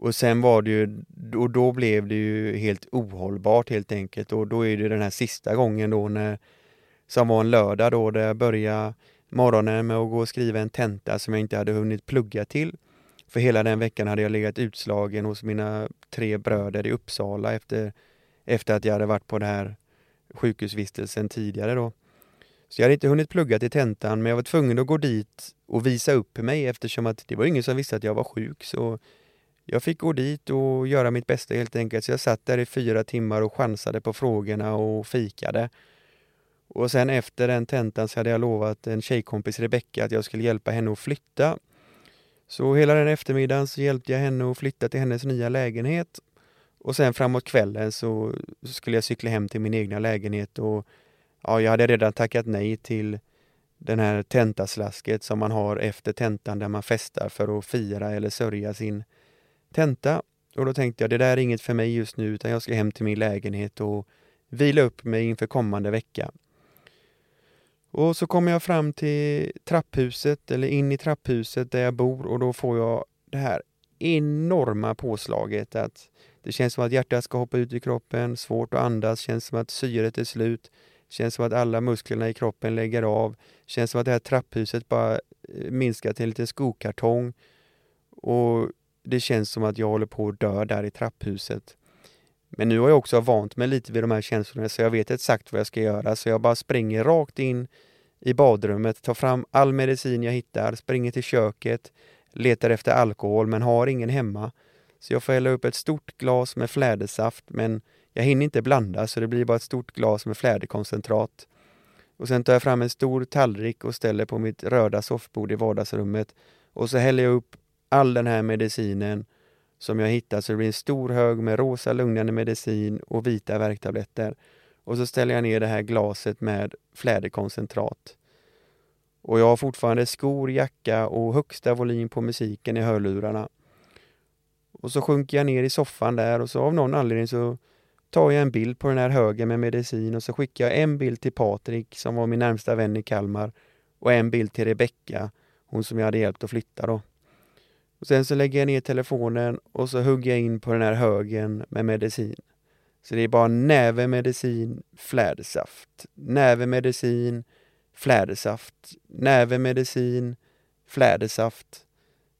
och sen var det ju, och då blev det ju helt ohållbart helt enkelt och då är det den här sista gången då när, som var en lördag då där jag började morgonen med att gå och skriva en tenta som jag inte hade hunnit plugga till. För hela den veckan hade jag legat utslagen hos mina tre bröder i Uppsala efter, efter att jag hade varit på den här sjukhusvistelsen tidigare då. Så jag hade inte hunnit plugga till tentan men jag var tvungen att gå dit och visa upp mig eftersom att det var ingen som visste att jag var sjuk så jag fick gå dit och göra mitt bästa helt enkelt. Så jag satt där i fyra timmar och chansade på frågorna och fikade. Och sen efter den tentan så hade jag lovat en tjejkompis Rebecka att jag skulle hjälpa henne att flytta. Så hela den eftermiddagen så hjälpte jag henne att flytta till hennes nya lägenhet. Och sen framåt kvällen så skulle jag cykla hem till min egna lägenhet och ja, jag hade redan tackat nej till den här tentaslasket som man har efter tentan där man festar för att fira eller sörja sin tenta. Och då tänkte jag, det där är inget för mig just nu utan jag ska hem till min lägenhet och vila upp mig inför kommande vecka. Och så kommer jag fram till trapphuset, eller in i trapphuset där jag bor och då får jag det här enorma påslaget att det känns som att hjärtat ska hoppa ut i kroppen, svårt att andas, känns som att syret är slut, känns som att alla musklerna i kroppen lägger av, känns som att det här trapphuset bara eh, minskar till en liten skokartong. Och det känns som att jag håller på att dö där i trapphuset. Men nu har jag också vant mig lite vid de här känslorna så jag vet exakt vad jag ska göra så jag bara springer rakt in i badrummet, tar fram all medicin jag hittar, springer till köket, letar efter alkohol men har ingen hemma. Så jag får hälla upp ett stort glas med flädersaft men jag hinner inte blanda så det blir bara ett stort glas med fläderkoncentrat. Och sen tar jag fram en stor tallrik och ställer på mitt röda soffbord i vardagsrummet och så häller jag upp all den här medicinen som jag hittar så det blir en stor hög med rosa lugnande medicin och vita värktabletter. Och så ställer jag ner det här glaset med fläderkoncentrat. Och jag har fortfarande skor, jacka och högsta volym på musiken i hörlurarna. Och så sjunker jag ner i soffan där och så av någon anledning så tar jag en bild på den här högen med medicin och så skickar jag en bild till Patrik som var min närmsta vän i Kalmar och en bild till Rebecka, hon som jag hade hjälpt att flytta då. Och sen så lägger jag ner telefonen och så hugger jag in på den här högen med medicin. Så det är bara näve medicin, flädersaft, näve medicin, flädersaft, näve medicin, flädersaft.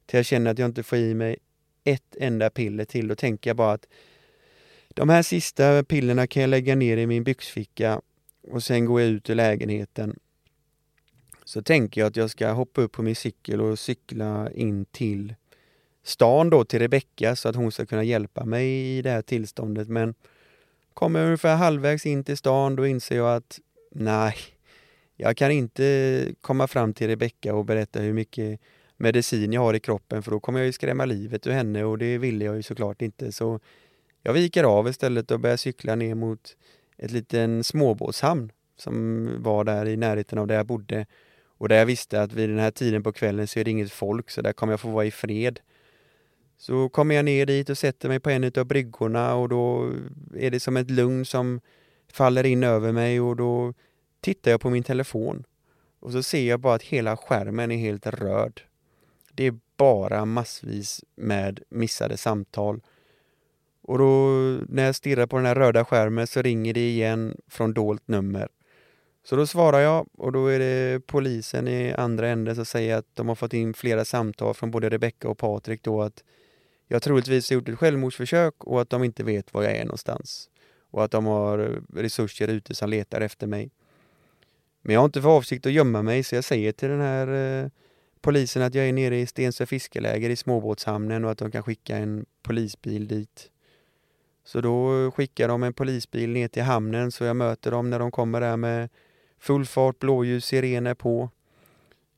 Till jag känner att jag inte får i mig ett enda piller till. Då tänker jag bara att de här sista pillerna kan jag lägga ner i min byxficka och sen går jag ut ur lägenheten. Så tänker jag att jag ska hoppa upp på min cykel och cykla in till stan då till Rebecka så att hon ska kunna hjälpa mig i det här tillståndet. Men kommer jag ungefär halvvägs in till stan då inser jag att nej, jag kan inte komma fram till Rebecka och berätta hur mycket medicin jag har i kroppen för då kommer jag ju skrämma livet ur henne och det ville jag ju såklart inte. Så jag viker av istället och börjar cykla ner mot ett liten småbåtshamn som var där i närheten av där jag bodde och där jag visste att vid den här tiden på kvällen så är det inget folk så där kommer jag få vara i fred. Så kommer jag ner dit och sätter mig på en av bryggorna och då är det som ett lugn som faller in över mig och då tittar jag på min telefon och så ser jag bara att hela skärmen är helt röd. Det är bara massvis med missade samtal. Och då när jag stirrar på den här röda skärmen så ringer det igen från dolt nummer. Så då svarar jag och då är det polisen i andra änden som säger att de har fått in flera samtal från både Rebecka och Patrik då att jag troligtvis har gjort ett självmordsförsök och att de inte vet var jag är någonstans. Och att de har resurser ute som letar efter mig. Men jag har inte för avsikt att gömma mig så jag säger till den här eh, polisen att jag är nere i Stensö fiskeläger i småbåtshamnen och att de kan skicka en polisbil dit. Så då skickar de en polisbil ner till hamnen så jag möter dem när de kommer där med full fart, blåljus, sirener på.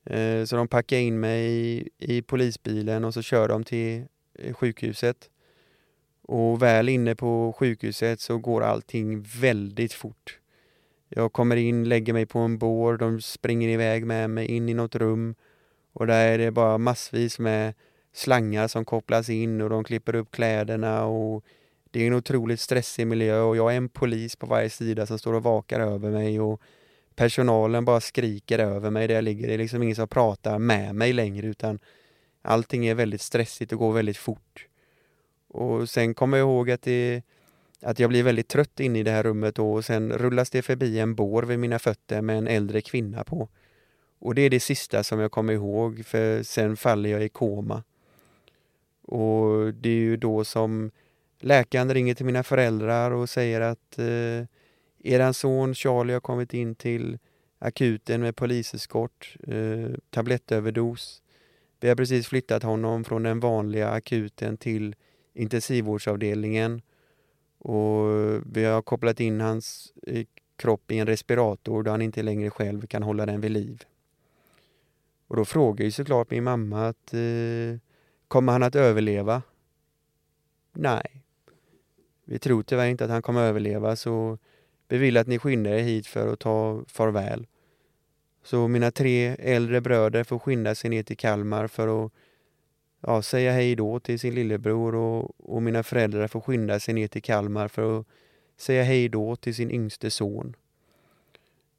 Eh, så de packar in mig i, i polisbilen och så kör de till sjukhuset. Och väl inne på sjukhuset så går allting väldigt fort. Jag kommer in, lägger mig på en bår, de springer iväg med mig in i något rum och där är det bara massvis med slangar som kopplas in och de klipper upp kläderna och det är en otroligt stressig miljö och jag är en polis på varje sida som står och vakar över mig och personalen bara skriker över mig där jag ligger. Det är liksom ingen som pratar med mig längre utan allting är väldigt stressigt och går väldigt fort. Och sen kommer jag ihåg att, det, att jag blir väldigt trött inne i det här rummet och sen rullas det förbi en bår vid mina fötter med en äldre kvinna på. Och det är det sista som jag kommer ihåg för sen faller jag i koma. Och det är ju då som läkaren ringer till mina föräldrar och säger att eh, eran son Charlie har kommit in till akuten med poliseskort, eh, tablettöverdos. Vi har precis flyttat honom från den vanliga akuten till intensivvårdsavdelningen och vi har kopplat in hans eh, kropp i en respirator då han inte längre själv kan hålla den vid liv. Och då frågar ju såklart min mamma att eh, kommer han att överleva? Nej. Vi tror tyvärr inte att han kommer överleva så vi vill att ni skyndar er hit för att ta farväl. Så mina tre äldre bröder får skynda sig ner till Kalmar för att ja, säga hej då till sin lillebror och, och mina föräldrar får skynda sig ner till Kalmar för att säga hej då till sin yngste son.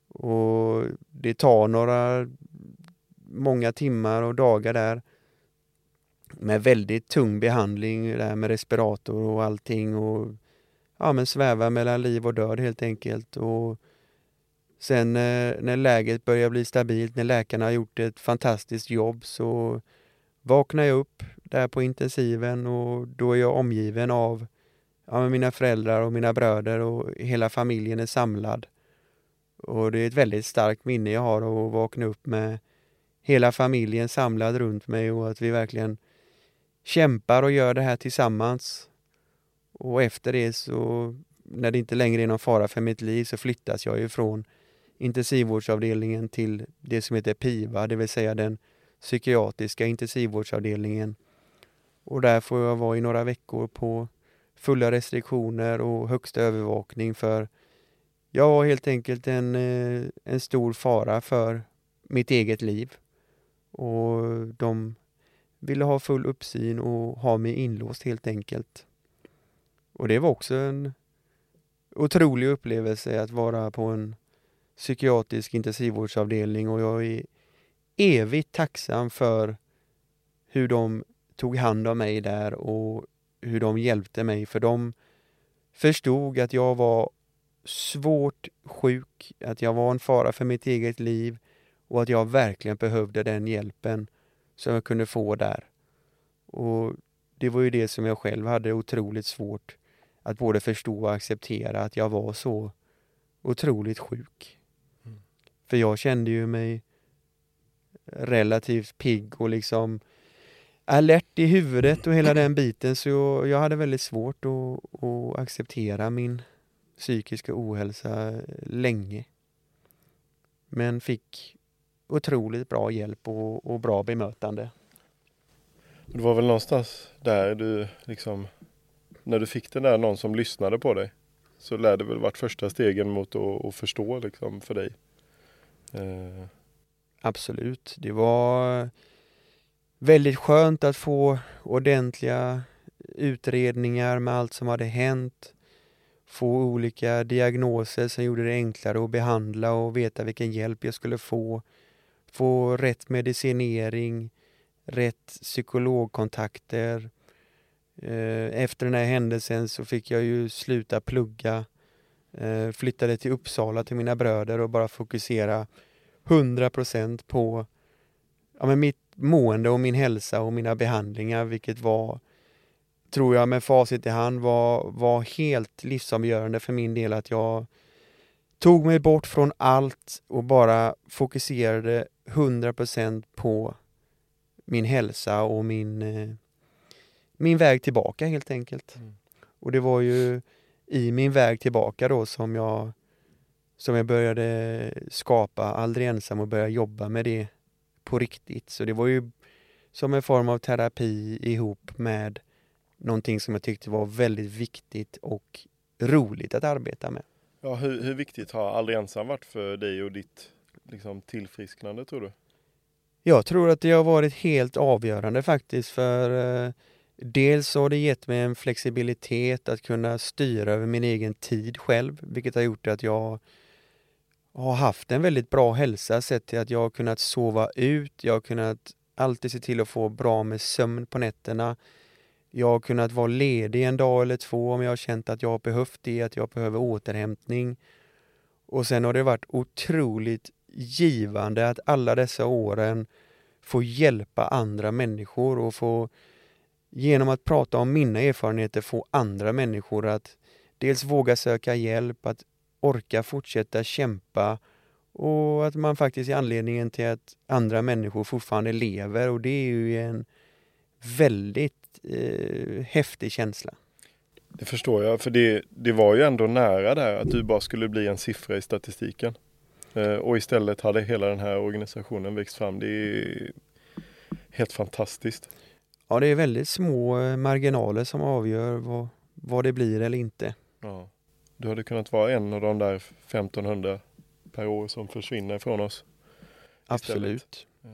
Och det tar några många timmar och dagar där med väldigt tung behandling där med respirator och allting och ja, men sväva mellan liv och död helt enkelt. Och sen när, när läget börjar bli stabilt, när läkarna har gjort ett fantastiskt jobb så vaknar jag upp där på intensiven och då är jag omgiven av ja, mina föräldrar och mina bröder och hela familjen är samlad. Och det är ett väldigt starkt minne jag har att vakna upp med hela familjen samlad runt mig och att vi verkligen kämpar och gör det här tillsammans. Och efter det så, när det inte längre är någon fara för mitt liv, så flyttas jag ju från intensivvårdsavdelningen till det som heter PIVA, det vill säga den psykiatriska intensivvårdsavdelningen. Och där får jag vara i några veckor på fulla restriktioner och högsta övervakning för jag var helt enkelt en, eh, en stor fara för mitt eget liv. Och de ville ha full uppsyn och ha mig inlåst helt enkelt. Och det var också en otrolig upplevelse att vara på en psykiatrisk intensivvårdsavdelning och jag är evigt tacksam för hur de tog hand om mig där och hur de hjälpte mig för de förstod att jag var svårt sjuk, att jag var en fara för mitt eget liv och att jag verkligen behövde den hjälpen som jag kunde få där. Och det var ju det som jag själv hade otroligt svårt att både förstå och acceptera att jag var så otroligt sjuk. För jag kände ju mig relativt pigg och liksom alert i huvudet och hela den biten så jag hade väldigt svårt att, att acceptera min psykiska ohälsa länge. Men fick otroligt bra hjälp och, och bra bemötande. Det var väl någonstans där du liksom, när du fick den där någon som lyssnade på dig, så lär det väl varit första stegen mot att, att förstå liksom för dig? Eh. Absolut, det var väldigt skönt att få ordentliga utredningar med allt som hade hänt. Få olika diagnoser som gjorde det enklare att behandla och veta vilken hjälp jag skulle få. Få rätt medicinering, rätt psykologkontakter. Eh, efter den här händelsen så fick jag ju sluta plugga. Eh, flyttade till Uppsala till mina bröder och bara fokusera 100% på ja, men mitt mående och min hälsa och mina behandlingar, vilket var, tror jag med facit i hand, var, var helt livsavgörande för min del att jag tog mig bort från allt och bara fokuserade 100% på min hälsa och min, eh, min väg tillbaka helt enkelt. Mm. Och det var ju i min väg tillbaka då som jag, som jag började skapa Aldrig ensam och börja jobba med det på riktigt. Så det var ju som en form av terapi ihop med någonting som jag tyckte var väldigt viktigt och roligt att arbeta med. Ja, hur, hur viktigt har Aldrig ensam varit för dig och ditt liksom, tillfrisknande tror du? Jag tror att det har varit helt avgörande faktiskt för dels har det gett mig en flexibilitet att kunna styra över min egen tid själv, vilket har gjort att jag har haft en väldigt bra hälsa sett till att jag har kunnat sova ut, jag har kunnat alltid se till att få bra med sömn på nätterna. Jag har kunnat vara ledig en dag eller två om jag har känt att jag har behövt det, att jag behöver återhämtning. Och sen har det varit otroligt givande att alla dessa åren få hjälpa andra människor och få genom att prata om mina erfarenheter få andra människor att dels våga söka hjälp, att orka fortsätta kämpa och att man faktiskt är anledningen till att andra människor fortfarande lever och det är ju en väldigt eh, häftig känsla. Det förstår jag, för det, det var ju ändå nära där att du bara skulle bli en siffra i statistiken. Eh, och istället hade hela den här organisationen växt fram. Det är helt fantastiskt. Ja, det är väldigt små eh, marginaler som avgör vad, vad det blir eller inte. Ja. Du hade kunnat vara en av de där 1500 per år som försvinner från oss. Absolut. Eh.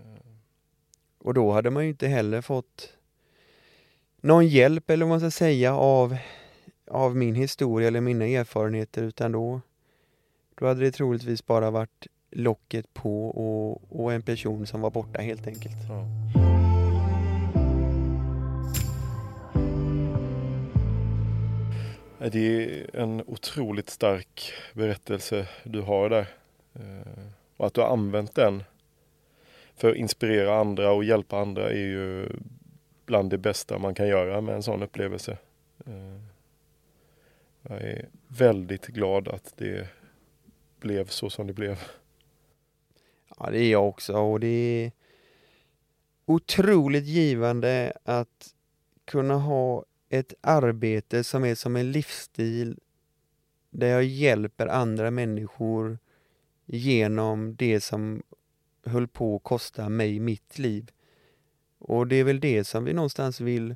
Och då hade man ju inte heller fått någon hjälp eller vad man ska säga av, av min historia eller mina erfarenheter utan då, då hade det troligtvis bara varit locket på och, och en person som var borta helt enkelt. Ja. Det är en otroligt stark berättelse du har där. Eh, och att du har använt den för att inspirera andra och hjälpa andra är ju bland det bästa man kan göra med en sån upplevelse. Eh, jag är väldigt glad att det blev så som det blev. Ja, det är jag också och det är otroligt givande att kunna ha ett arbete som är som en livsstil där jag hjälper andra människor genom det som höll på att kosta mig mitt liv. Och det är väl det som vi någonstans vill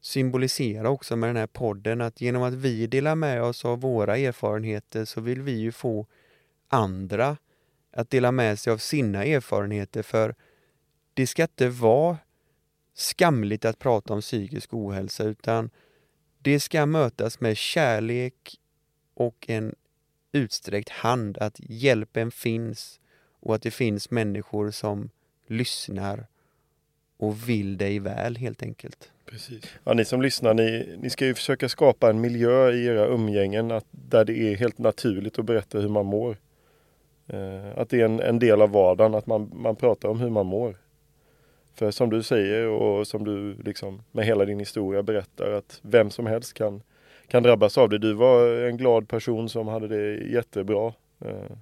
symbolisera också med den här podden, att genom att vi delar med oss av våra erfarenheter så vill vi ju få andra att dela med sig av sina erfarenheter för det ska inte vara skamligt att prata om psykisk ohälsa utan det ska mötas med kärlek och en utsträckt hand att hjälpen finns och att det finns människor som lyssnar och vill dig väl helt enkelt. Precis. Ja, ni som lyssnar, ni, ni ska ju försöka skapa en miljö i era umgängen att, där det är helt naturligt att berätta hur man mår. Eh, att det är en, en del av vardagen, att man, man pratar om hur man mår. För som du säger och som du liksom med hela din historia berättar att vem som helst kan, kan drabbas av det. Du var en glad person som hade det jättebra. Eh,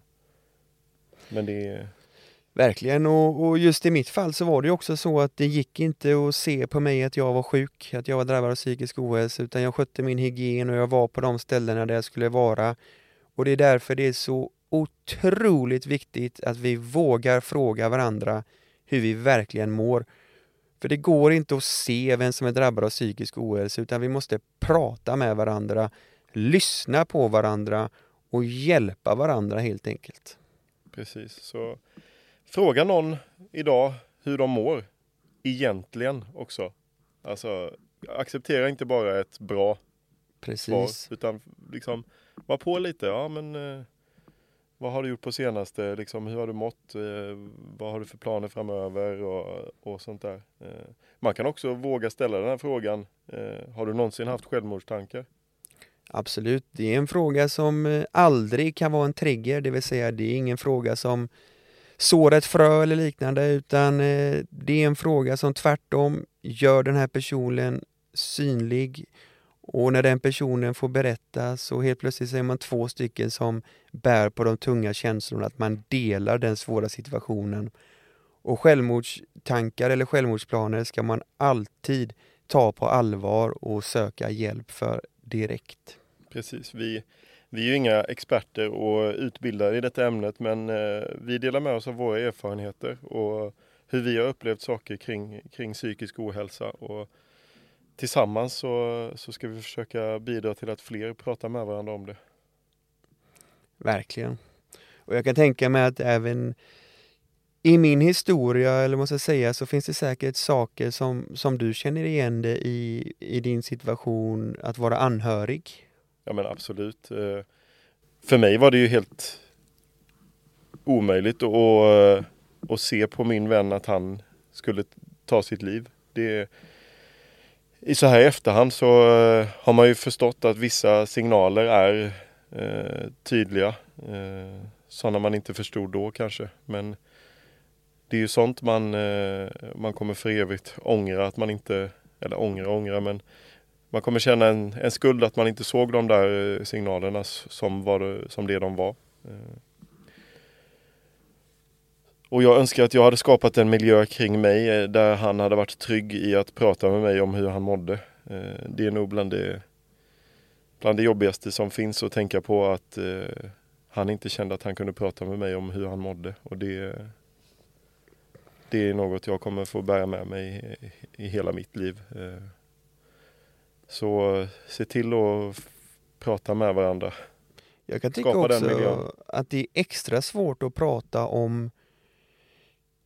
men det Verkligen och, och, just i mitt fall så var det också så att det gick inte att se på mig att jag var sjuk, att jag var drabbad av psykisk ohälsa utan jag skötte min hygien och jag var på de ställena där jag skulle vara. Och det är därför det är så otroligt viktigt att vi vågar fråga varandra hur vi verkligen mår. För det går inte att se vem som är drabbad av psykisk ohälsa utan vi måste prata med varandra, lyssna på varandra och hjälpa varandra helt enkelt. Precis, så fråga någon idag hur de mår egentligen också. Alltså acceptera inte bara ett bra Precis. svar utan liksom var på lite. Ja men eh, vad har du gjort på senaste? Liksom, hur har du mått? Eh, vad har du för planer framöver? Och, och sånt där. Eh, man kan också våga ställa den här frågan. Eh, har du någonsin haft självmordstankar? Absolut, det är en fråga som eh, aldrig kan vara en trigger, det vill säga det är ingen fråga som sår ett frö eller liknande utan eh, det är en fråga som tvärtom gör den här personen synlig och när den personen får berätta så helt plötsligt så är man två stycken som bär på de tunga känslorna, att man delar den svåra situationen. Och självmordstankar eller självmordsplaner ska man alltid ta på allvar och söka hjälp för direkt. Precis, vi, vi är ju inga experter och utbildade i detta ämnet men eh, vi delar med oss av våra erfarenheter och hur vi har upplevt saker kring, kring psykisk ohälsa. Och tillsammans så, så ska vi försöka bidra till att fler pratar med varandra om det. Verkligen. Och jag kan tänka mig att även i min historia, eller måste jag säga, så finns det säkert saker som, som du känner igen dig i, i din situation att vara anhörig. Ja men absolut. Eh, för mig var det ju helt omöjligt att, att se på min vän att han skulle ta sitt liv. Det, i så här i efterhand så eh, har man ju förstått att vissa signaler är eh, tydliga. Eh, sådana man inte förstod då kanske. Men det är ju sånt man, eh, man kommer för evigt ångra att man inte, eller ångra ångra men man kommer känna en, en skuld att man inte såg de där eh, signalerna som, var det, som det de var. Och jag önskar att jag hade skapat en miljö kring mig eh, där han hade varit trygg i att prata med mig om hur han mådde. Eh, det är nog bland det, bland det jobbigaste som finns att tänka på att eh, han inte kände att han kunde prata med mig om hur han mådde. Och det, det är något jag kommer få bära med mig i, hela mitt liv. Så se till att prata med varandra. Jag kan tycka Skapa också att det är extra svårt att prata om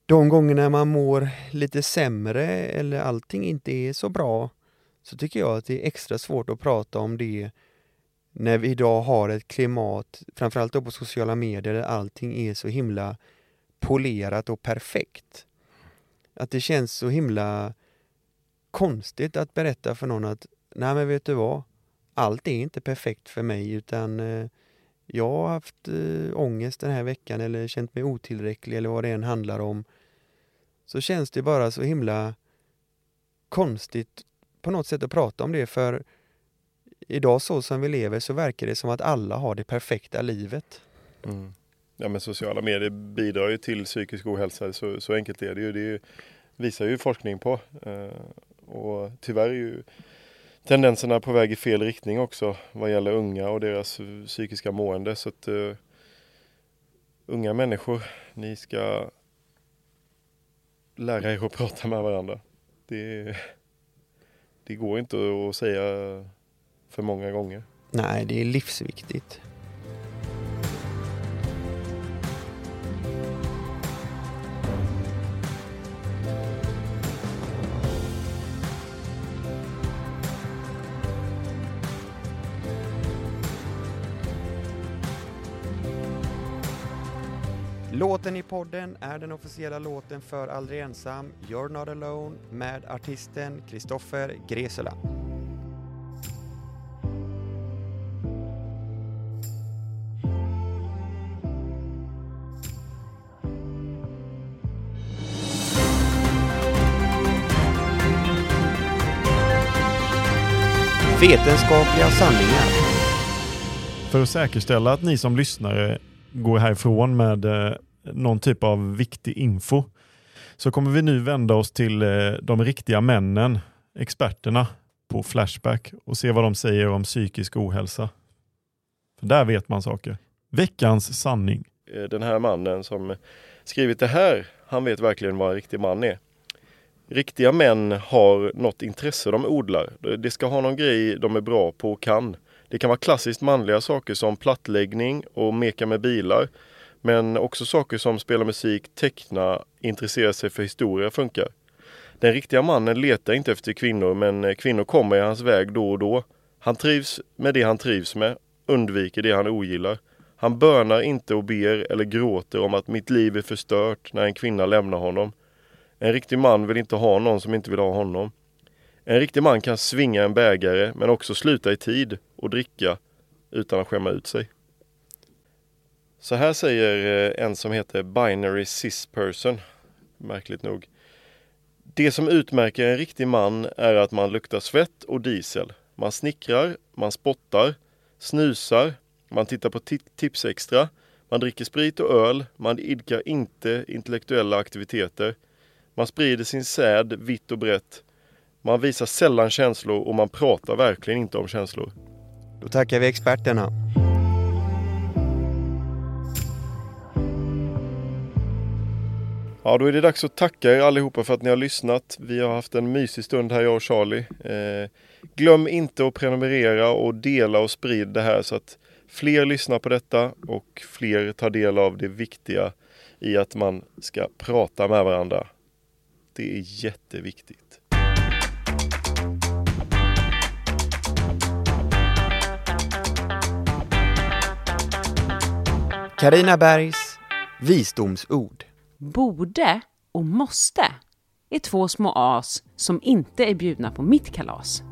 de gångerna man mår lite sämre eller allting inte är så bra så tycker jag att det är extra svårt att prata om det när vi idag har ett klimat, framförallt då på sociala medier, där allting är så himla polerat och perfekt. Att det känns så himla konstigt att berätta för någon att nej men vet du vad, allt är inte perfekt för mig utan eh, jag har haft eh, ångest den här veckan eller känt mig otillräcklig eller vad det än handlar om så känns det bara så himla konstigt på något sätt att prata om det för idag så som vi lever så verkar det som att alla har det perfekta livet. Mm. Ja men sociala medier bidrar ju till psykisk ohälsa, så, så enkelt är det ju. Det visar ju forskning på. Eh, och tyvärr är ju tendenserna på väg i fel riktning också vad gäller unga och deras psykiska mående. Så att uh, unga människor, ni ska lära er att prata med varandra. Det, det går inte att säga för många gånger. Nej, det är livsviktigt. Låten i podden är den officiella låten för Aldrig ensam, You're not alone med artisten Kristoffer Gresela. Vetenskapliga sanningar. För att säkerställa att ni som lyssnare går härifrån med eh, någon typ av viktig info så kommer vi nu vända oss till eh, de riktiga männen, experterna på Flashback och se vad de säger om psykisk ohälsa. För där vet man saker. Veckans sanning. Eh, den här mannen som skrivit det här, han vet verkligen vad en riktig man är. Riktiga män har något intresse de odlar. Det ska ha någon grej de är bra på och kan. Det kan vara klassiskt manliga saker som plattläggning och meka med bilar. Men också saker som spela musik, teckna, intressera sig för historia funkar. Den riktiga mannen letar inte efter kvinnor men kvinnor kommer i hans väg då och då. Han trivs med det han trivs med, undviker det han ogillar. Han bönar inte och ber eller gråter om att mitt liv är förstört när en kvinna lämnar honom. En riktig man vill inte ha någon som inte vill ha honom. En riktig man kan svinga en bägare men också sluta i tid och dricka utan att skämma ut sig. Så här säger eh, en som heter Binary Cis Person, märkligt nog. Det som utmärker en riktig man är att man luktar svett och diesel. Man snickrar, man spottar, snusar, man tittar på tips Tipsextra, man dricker sprit och öl, man idkar inte intellektuella aktiviteter. Man sprider sin säd vitt och brett. Man visar sällan känslor och man pratar verkligen inte om känslor. Då tackar vi experterna. Ja, då är det dags att tacka er allihopa för att ni har lyssnat. Vi har haft en mysig stund här, jag och Charlie. Eh, glöm inte att prenumerera och dela och sprid det här så att fler lyssnar på detta och fler tar del av det viktiga i att man ska prata med varandra. Det är jätteviktigt. Karina Bergs visdomsord. Borde och måste är två små as som inte är bjudna på mitt kalas.